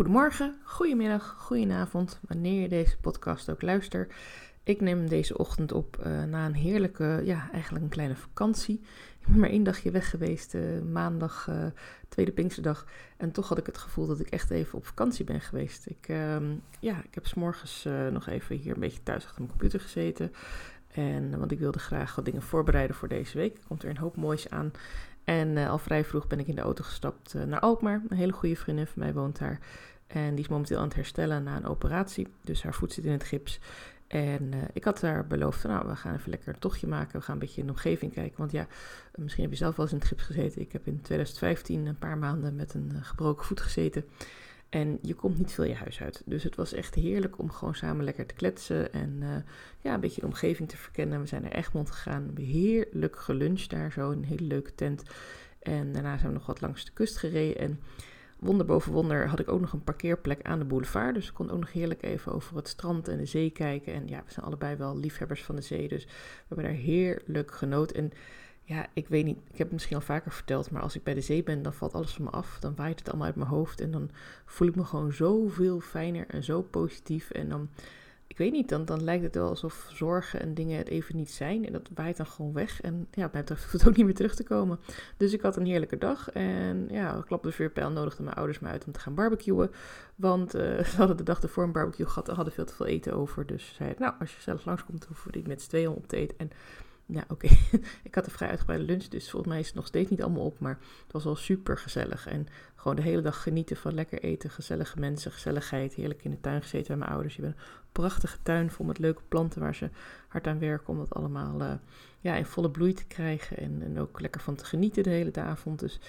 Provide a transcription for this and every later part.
Goedemorgen, goedemiddag, goedenavond, wanneer je deze podcast ook luistert. Ik neem deze ochtend op uh, na een heerlijke, ja, eigenlijk een kleine vakantie. Ik ben maar één dagje weg geweest, uh, maandag, uh, tweede Pinksterdag. En toch had ik het gevoel dat ik echt even op vakantie ben geweest. Ik, ehm, ja, ik heb s'morgens nog even hier een beetje thuis achter mijn computer gezeten. En, want ik wilde graag wat dingen voorbereiden voor deze week. Er komt er een hoop moois aan. En al vrij vroeg ben ik in de auto gestapt naar Alkmaar. Een hele goede vriendin van mij woont daar. En die is momenteel aan het herstellen na een operatie. Dus haar voet zit in het gips. En uh, ik had daar beloofd, nou, we gaan even lekker een tochtje maken. We gaan een beetje in de omgeving kijken. Want ja, misschien heb je zelf wel eens in het gips gezeten. Ik heb in 2015 een paar maanden met een gebroken voet gezeten. En je komt niet veel je huis uit. Dus het was echt heerlijk om gewoon samen lekker te kletsen. En uh, ja, een beetje de omgeving te verkennen. We zijn naar Egmond gegaan. Heerlijk geluncht daar zo. Een hele leuke tent. En daarna zijn we nog wat langs de kust gereden. En wonder boven wonder had ik ook nog een parkeerplek aan de boulevard. Dus ik kon ook nog heerlijk even over het strand en de zee kijken. En ja, we zijn allebei wel liefhebbers van de zee. Dus we hebben daar heerlijk genoten. En ja, ik weet niet, ik heb het misschien al vaker verteld, maar als ik bij de zee ben, dan valt alles van me af. Dan waait het allemaal uit mijn hoofd. En dan voel ik me gewoon zoveel fijner en zo positief. En dan ik weet niet, dan, dan lijkt het wel alsof zorgen en dingen het even niet zijn. En dat waait dan gewoon weg. En ja, bij het hoeft het ook niet meer terug te komen. Dus ik had een heerlijke dag. En ja, ik klapte de vuurpijl nodigde mijn ouders me uit om te gaan barbecuen. Want uh, ze hadden de dag ervoor een barbecue gehad en hadden veel te veel eten over. Dus ze zeiden, nou, als je zelf langskomt, hoeven we niet met z'n tweeën op te eten. En ja, oké. ik had een vrij uitgebreide lunch, dus volgens mij is het nog steeds niet allemaal op. Maar het was wel super gezellig. En gewoon de hele dag genieten van lekker eten, gezellige mensen, gezelligheid. Heerlijk in de tuin gezeten bij mijn ouders. Je bent een prachtige tuin vol met leuke planten waar ze hard aan werken om dat allemaal uh, ja, in volle bloei te krijgen. En, en ook lekker van te genieten de hele avond. Dus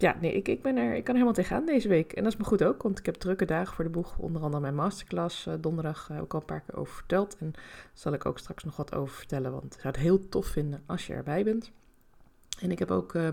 ja, nee, ik, ik, ben er, ik kan er helemaal tegenaan deze week. En dat is me goed ook, want ik heb drukke dagen voor de boeg. Onder andere mijn masterclass uh, donderdag heb ik al een paar keer over verteld. En daar zal ik ook straks nog wat over vertellen, want ik zou het heel tof vinden als je erbij bent. En ik heb ook uh,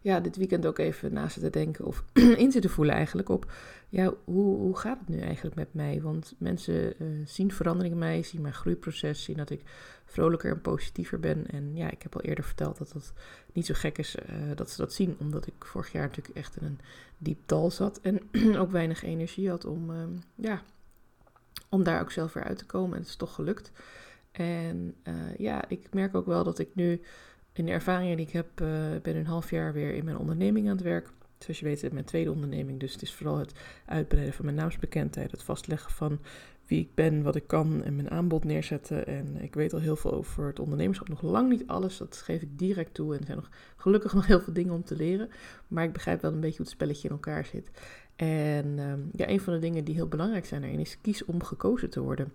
ja, dit weekend ook even na zitten denken of in zitten voelen eigenlijk op... Ja, hoe, hoe gaat het nu eigenlijk met mij? Want mensen uh, zien verandering in mij, zien mijn groeiproces, zien dat ik vrolijker en positiever ben. En ja, ik heb al eerder verteld dat dat niet zo gek is uh, dat ze dat zien. Omdat ik vorig jaar natuurlijk echt in een diep dal zat en ook weinig energie had om, uh, ja, om daar ook zelf weer uit te komen. En het is toch gelukt. En uh, ja, ik merk ook wel dat ik nu in de ervaringen die ik heb, uh, ben een half jaar weer in mijn onderneming aan het werk. Zoals je weet, mijn tweede onderneming. Dus het is vooral het uitbreiden van mijn naamsbekendheid. Het vastleggen van wie ik ben, wat ik kan en mijn aanbod neerzetten. En ik weet al heel veel over het ondernemerschap. Nog lang niet alles, dat geef ik direct toe. En er zijn nog gelukkig nog heel veel dingen om te leren. Maar ik begrijp wel een beetje hoe het spelletje in elkaar zit. En um, ja, een van de dingen die heel belangrijk zijn erin is kies om gekozen te worden.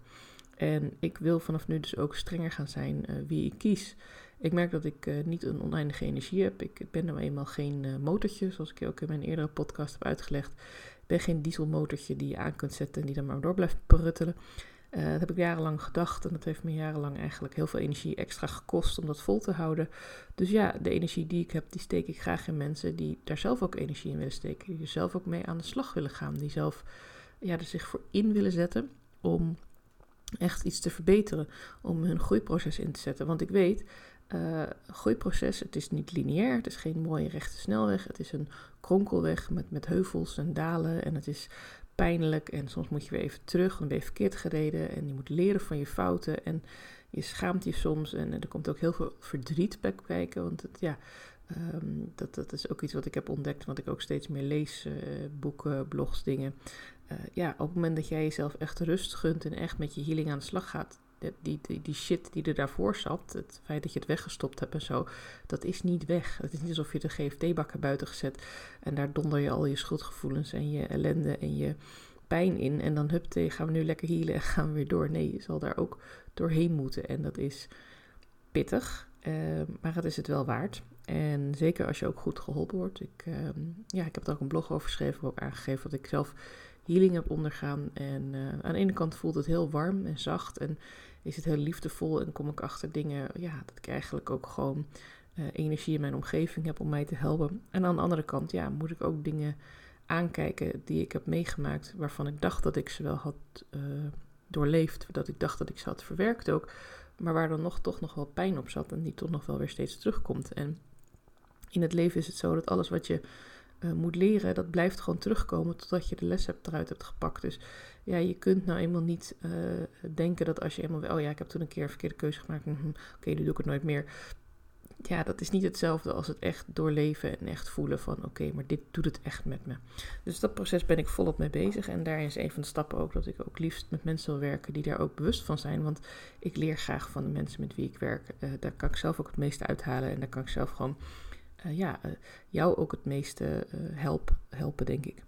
En ik wil vanaf nu dus ook strenger gaan zijn uh, wie ik kies. Ik merk dat ik uh, niet een oneindige energie heb. Ik ben nou eenmaal geen uh, motortje, zoals ik ook in mijn eerdere podcast heb uitgelegd. Ik ben geen dieselmotortje die je aan kunt zetten en die dan maar door blijft pruttelen. Uh, dat heb ik jarenlang gedacht en dat heeft me jarenlang eigenlijk heel veel energie extra gekost om dat vol te houden. Dus ja, de energie die ik heb, die steek ik graag in mensen die daar zelf ook energie in willen steken. Die er zelf ook mee aan de slag willen gaan. Die zelf ja, er zich voor in willen zetten om echt iets te verbeteren. Om hun groeiproces in te zetten. Want ik weet, uh, groeiproces, het is niet lineair, het is geen mooie rechte snelweg, het is een kronkelweg met, met heuvels en dalen en het is pijnlijk en soms moet je weer even terug, dan ben je verkeerd gereden en je moet leren van je fouten en je schaamt je soms en er komt ook heel veel verdriet bij kijken, want ja, um, dat, dat is ook iets wat ik heb ontdekt, wat ik ook steeds meer lees, uh, boeken, blogs, dingen. Uh, ja, op het moment dat jij jezelf echt rust gunt en echt met je healing aan de slag gaat, die, die, die shit die er daarvoor zat, het feit dat je het weggestopt hebt en zo, dat is niet weg. Het is niet alsof je de GFT-bak hebt buiten gezet en daar donder je al je schuldgevoelens en je ellende en je pijn in. En dan hup, gaan we nu lekker healen en gaan we weer door. Nee, je zal daar ook doorheen moeten. En dat is pittig, uh, maar het is het wel waard. En zeker als je ook goed geholpen wordt. Ik, uh, ja, ik heb er ook een blog over geschreven, ook aangegeven dat ik zelf healing heb ondergaan. En uh, aan de ene kant voelt het heel warm en zacht en is het heel liefdevol. En kom ik achter dingen, ja, dat ik eigenlijk ook gewoon uh, energie in mijn omgeving heb om mij te helpen. En aan de andere kant, ja, moet ik ook dingen aankijken die ik heb meegemaakt, waarvan ik dacht dat ik ze wel had uh, doorleefd, dat ik dacht dat ik ze had verwerkt ook, maar waar dan nog toch nog wel pijn op zat en die toch nog wel weer steeds terugkomt. En in het leven is het zo dat alles wat je moet leren, dat blijft gewoon terugkomen totdat je de les hebt eruit hebt gepakt. Dus ja, je kunt nou eenmaal niet denken dat als je eenmaal, oh ja, ik heb toen een keer een verkeerde keuze gemaakt, mhm, oké, nu doe ik het nooit meer ja, dat is niet hetzelfde als het echt doorleven en echt voelen van oké, maar dit doet het echt met me. Dus dat proces ben ik volop mee bezig. En daarin is een van de stappen ook dat ik ook liefst met mensen wil werken die daar ook bewust van zijn. Want ik leer graag van de mensen met wie ik werk. Uh, daar kan ik zelf ook het meeste uithalen. En daar kan ik zelf gewoon uh, ja, uh, jou ook het meeste help, helpen, denk ik.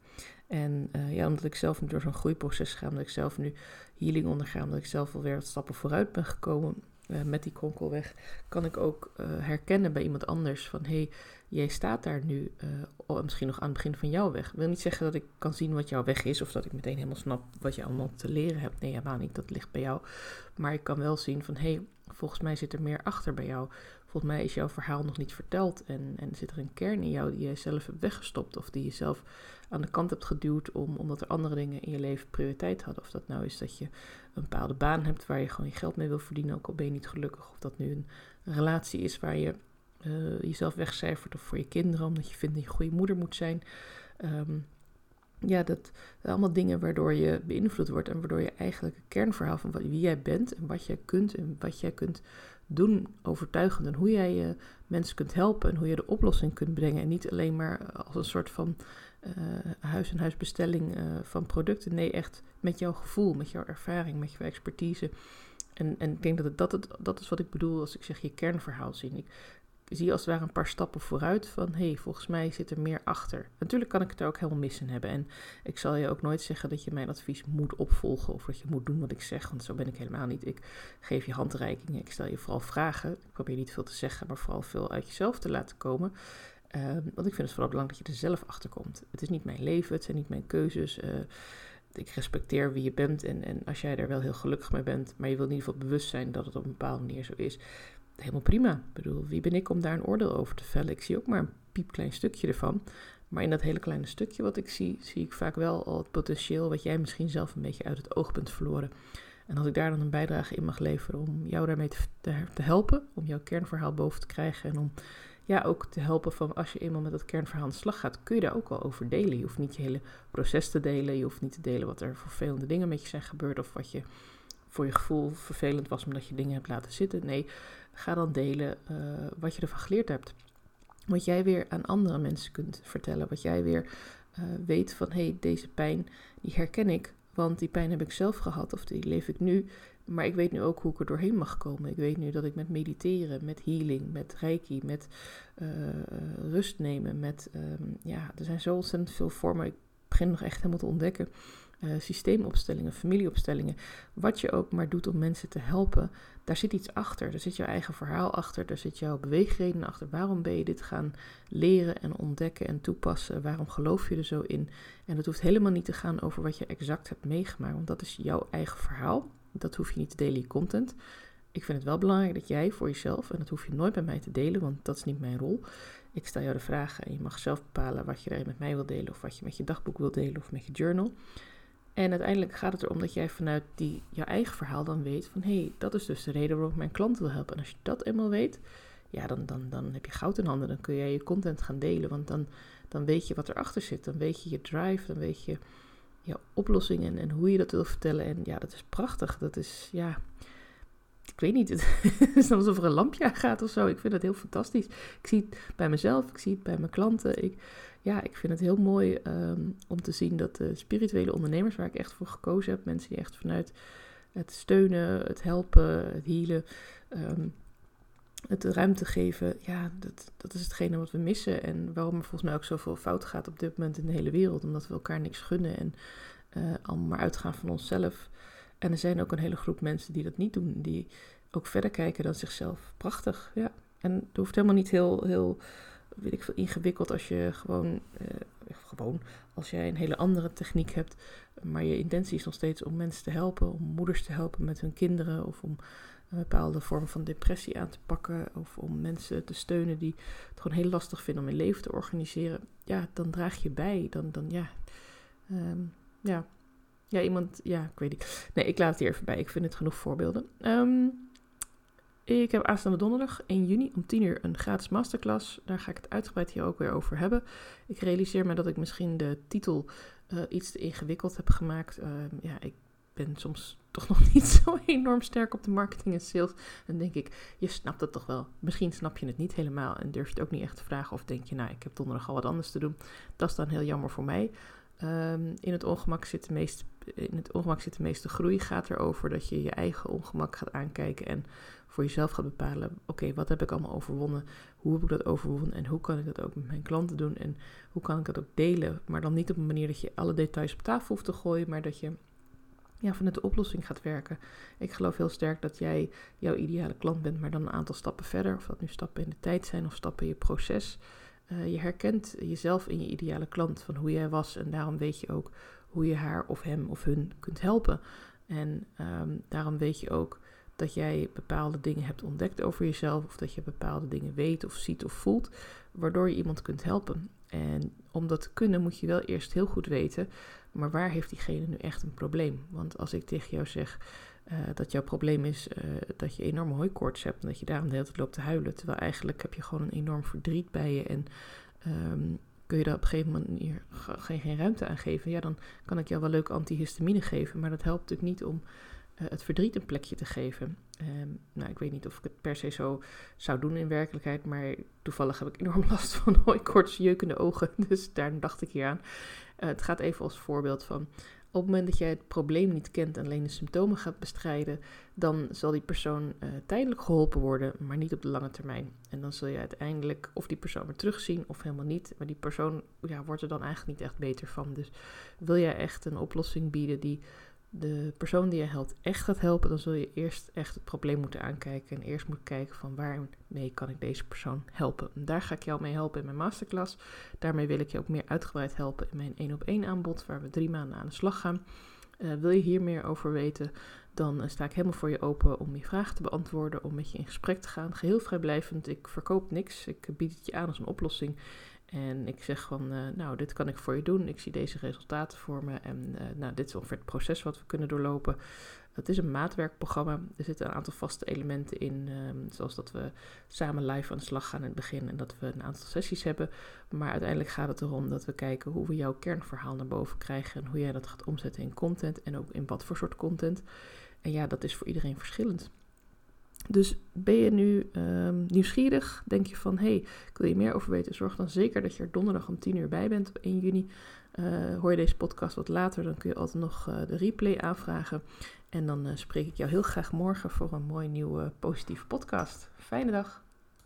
En ja, omdat ik zelf door zo'n groeiproces ga, omdat ik zelf nu healing onderga, omdat ik zelf alweer wat stappen vooruit ben gekomen met die kronkelweg, kan ik ook herkennen bij iemand anders van hé, hey, jij staat daar nu, misschien nog aan het begin van jouw weg. Ik wil niet zeggen dat ik kan zien wat jouw weg is of dat ik meteen helemaal snap wat je allemaal te leren hebt. Nee, helemaal niet, dat ligt bij jou. Maar ik kan wel zien van hé, hey, volgens mij zit er meer achter bij jou. Volgens mij is jouw verhaal nog niet verteld en, en zit er een kern in jou die je zelf hebt weggestopt of die je zelf aan de kant hebt geduwd om, omdat er andere dingen in je leven prioriteit hadden. Of dat nou is dat je een bepaalde baan hebt waar je gewoon je geld mee wil verdienen, ook al ben je niet gelukkig. Of dat nu een relatie is waar je uh, jezelf wegcijfert of voor je kinderen, omdat je vindt dat je een goede moeder moet zijn. Um, ja, dat allemaal dingen waardoor je beïnvloed wordt en waardoor je eigenlijk het kernverhaal van wie jij bent en wat jij kunt en wat jij kunt doen overtuigend en hoe jij je mensen kunt helpen en hoe je de oplossing kunt brengen en niet alleen maar als een soort van uh, huis en huisbestelling uh, van producten. Nee, echt met jouw gevoel, met jouw ervaring, met jouw expertise. En, en ik denk dat het, dat, het, dat is wat ik bedoel als ik zeg je kernverhaal zien. Ik zie als het ware een paar stappen vooruit van hé, hey, volgens mij zit er meer achter. Natuurlijk kan ik het er ook helemaal mis in hebben. En ik zal je ook nooit zeggen dat je mijn advies moet opvolgen of dat je moet doen wat ik zeg, want zo ben ik helemaal niet. Ik geef je handreikingen, ik stel je vooral vragen. Ik probeer niet veel te zeggen, maar vooral veel uit jezelf te laten komen. Um, want ik vind het vooral belangrijk dat je er zelf achter komt. Het is niet mijn leven, het zijn niet mijn keuzes. Uh, ik respecteer wie je bent en, en als jij er wel heel gelukkig mee bent, maar je wil in ieder geval bewust zijn dat het op een bepaalde manier zo is, helemaal prima. Ik bedoel, wie ben ik om daar een oordeel over te vellen? Ik zie ook maar een piepklein stukje ervan. Maar in dat hele kleine stukje wat ik zie, zie ik vaak wel al het potentieel wat jij misschien zelf een beetje uit het oog bent verloren. En als ik daar dan een bijdrage in mag leveren om jou daarmee te, helpen, om jouw kernverhaal boven te krijgen en om ja, ook te helpen van als je eenmaal met dat kernverhaal aan de slag gaat, kun je daar ook wel over delen. Je hoeft niet je hele proces te delen, je hoeft niet te delen wat er vervelende dingen met je zijn gebeurd of wat je voor je gevoel vervelend was omdat je dingen hebt laten zitten. Nee, ga dan delen uh, wat je ervan geleerd hebt. Wat jij weer aan andere mensen kunt vertellen. Wat jij weer uh, weet van hé, hey, deze pijn die herken ik. Want die pijn heb ik zelf gehad of die leef ik nu. Maar ik weet nu ook hoe ik er doorheen mag komen. Ik weet nu dat ik met mediteren, met healing, met reiki, met uh, rust nemen, met um, ja, er zijn zo ontzettend veel vormen. Ik begin nog echt helemaal te ontdekken. Uh, systeemopstellingen, familieopstellingen, wat je ook maar doet om mensen te helpen, daar zit iets achter. Er zit jouw eigen verhaal achter, daar zit jouw beweegreden achter. Waarom ben je dit gaan leren en ontdekken en toepassen? Waarom geloof je er zo in? En het hoeft helemaal niet te gaan over wat je exact hebt meegemaakt, want dat is jouw eigen verhaal. Dat hoef je niet te delen in content. Ik vind het wel belangrijk dat jij voor jezelf, en dat hoef je nooit bij mij te delen, want dat is niet mijn rol. Ik stel jou de vragen en je mag zelf bepalen wat je met mij wil delen, of wat je met je dagboek wil delen of met je journal. En uiteindelijk gaat het erom dat jij vanuit die, jouw eigen verhaal dan weet van hé, hey, dat is dus de reden waarom ik mijn klant wil helpen. En als je dat eenmaal weet, ja, dan, dan, dan heb je goud in handen. Dan kun jij je content gaan delen, want dan, dan weet je wat erachter zit. Dan weet je je drive, dan weet je ja, oplossingen en hoe je dat wil vertellen. En ja, dat is prachtig. Dat is, ja, ik weet niet, het is alsof er een lampje gaat of zo. Ik vind dat heel fantastisch. Ik zie het bij mezelf, ik zie het bij mijn klanten. Ik, ja, ik vind het heel mooi um, om te zien dat de spirituele ondernemers, waar ik echt voor gekozen heb, mensen die echt vanuit het steunen, het helpen, het healen, um, het ruimte geven, ja, dat, dat is hetgene wat we missen. En waarom er volgens mij ook zoveel fout gaat op dit moment in de hele wereld. Omdat we elkaar niks gunnen en uh, allemaal maar uitgaan van onszelf. En er zijn ook een hele groep mensen die dat niet doen. Die ook verder kijken dan zichzelf. Prachtig, ja. En het hoeft helemaal niet heel, heel weet ik veel, ingewikkeld als je gewoon, uh, gewoon, als jij een hele andere techniek hebt. Maar je intentie is nog steeds om mensen te helpen. Om moeders te helpen met hun kinderen. Of om een bepaalde vorm van depressie aan te pakken. Of om mensen te steunen die het gewoon heel lastig vinden om hun leven te organiseren. Ja, dan draag je bij. Dan, dan ja. Um, ja. Ja, iemand. Ja, ik weet niet. Nee, ik laat het hier even bij. Ik vind het genoeg voorbeelden. Um, Ik heb aanstaande donderdag 1 juni om 10 uur een gratis masterclass. Daar ga ik het uitgebreid hier ook weer over hebben. Ik realiseer me dat ik misschien de titel uh, iets te ingewikkeld heb gemaakt. Uh, ja, ik ben soms toch nog niet zo enorm sterk op de marketing en sales. Dan denk ik, je snapt het toch wel. Misschien snap je het niet helemaal en durf je het ook niet echt te vragen. Of denk je, nou, ik heb donderdag al wat anders te doen. Dat is dan heel jammer voor mij. Um, in, het ongemak zit de meeste, in het ongemak zit de meeste groei. Gaat erover dat je je eigen ongemak gaat aankijken en voor jezelf gaat bepalen: oké, wat heb ik allemaal overwonnen? Hoe heb ik dat overwonnen? En hoe kan ik dat ook met mijn klanten doen? En hoe kan ik dat ook delen? Maar dan niet op een manier dat je alle details op tafel hoeft te gooien, maar dat je ja, vanuit de oplossing gaat werken. Ik geloof heel sterk dat jij jouw ideale klant bent, maar dan een aantal stappen verder. Of dat nu stappen in de tijd zijn of stappen in je proces. Uh, je herkent jezelf in je ideale klant van hoe jij was. En daarom weet je ook hoe je haar of hem of hun kunt helpen. En um, daarom weet je ook dat jij bepaalde dingen hebt ontdekt over jezelf. Of dat je bepaalde dingen weet of ziet of voelt. Waardoor je iemand kunt helpen. En om dat te kunnen moet je wel eerst heel goed weten. Maar waar heeft diegene nu echt een probleem? Want als ik tegen jou zeg uh, dat jouw probleem is uh, dat je enorme hooikoorts hebt en dat je daarom de hele tijd loopt te huilen. Terwijl eigenlijk heb je gewoon een enorm verdriet bij je en um, kun je daar op een gegeven moment geen, geen ruimte aan geven. Ja, dan kan ik jou wel leuk antihistamine geven, maar dat helpt natuurlijk niet om uh, het verdriet een plekje te geven. Um, nou, ik weet niet of ik het per se zo zou doen in werkelijkheid, maar toevallig heb ik enorm last van hooikoorts, jeukende ogen, dus daar dacht ik hier aan. het gaat even als voorbeeld van op het moment dat jij het probleem niet kent en alleen de symptomen gaat bestrijden, dan zal die persoon uh, tijdelijk geholpen worden, maar niet op de lange termijn. En dan zul je uiteindelijk of die persoon weer terugzien of helemaal niet. Maar die persoon ja, wordt er dan eigenlijk niet echt beter van. Dus wil jij echt een oplossing bieden die de persoon die je helpt echt gaat helpen, dan zul je eerst echt het probleem moeten aankijken. En eerst moet kijken van waarmee kan ik deze persoon helpen. En daar ga ik jou mee helpen in mijn masterclass. Daarmee wil ik je ook meer uitgebreid helpen in mijn 1 op 1 aanbod, waar we drie maanden aan de slag gaan. Uh, wil je hier meer over weten, dan uh, sta ik helemaal voor je open om je vragen te beantwoorden, om met je in gesprek te gaan. Geheel vrijblijvend, ik verkoop niks, ik bied het je aan als een oplossing. En ik zeg van, uh, nou, dit kan ik voor je doen. Ik zie deze resultaten voor me. En uh, nou, dit is ongeveer het proces wat we kunnen doorlopen. Het is een maatwerkprogramma. Er zitten een aantal vaste elementen in. Um, zoals dat we samen live aan de slag gaan in het begin. En dat we een aantal sessies hebben. Maar uiteindelijk gaat het erom dat we kijken hoe we jouw kernverhaal naar boven krijgen. En hoe jij dat gaat omzetten in content. En ook in wat voor soort content. En ja, dat is voor iedereen verschillend. Dus ben je nu um, nieuwsgierig? Denk je van, hey, ik wil je meer over weten? Zorg dan zeker dat je er donderdag om 10 uur bij bent op 1 juni. Uh, hoor je deze podcast wat later, dan kun je altijd nog uh, de replay aanvragen. En dan uh, spreek ik jou heel graag morgen voor een mooi nieuwe positieve podcast. Fijne dag!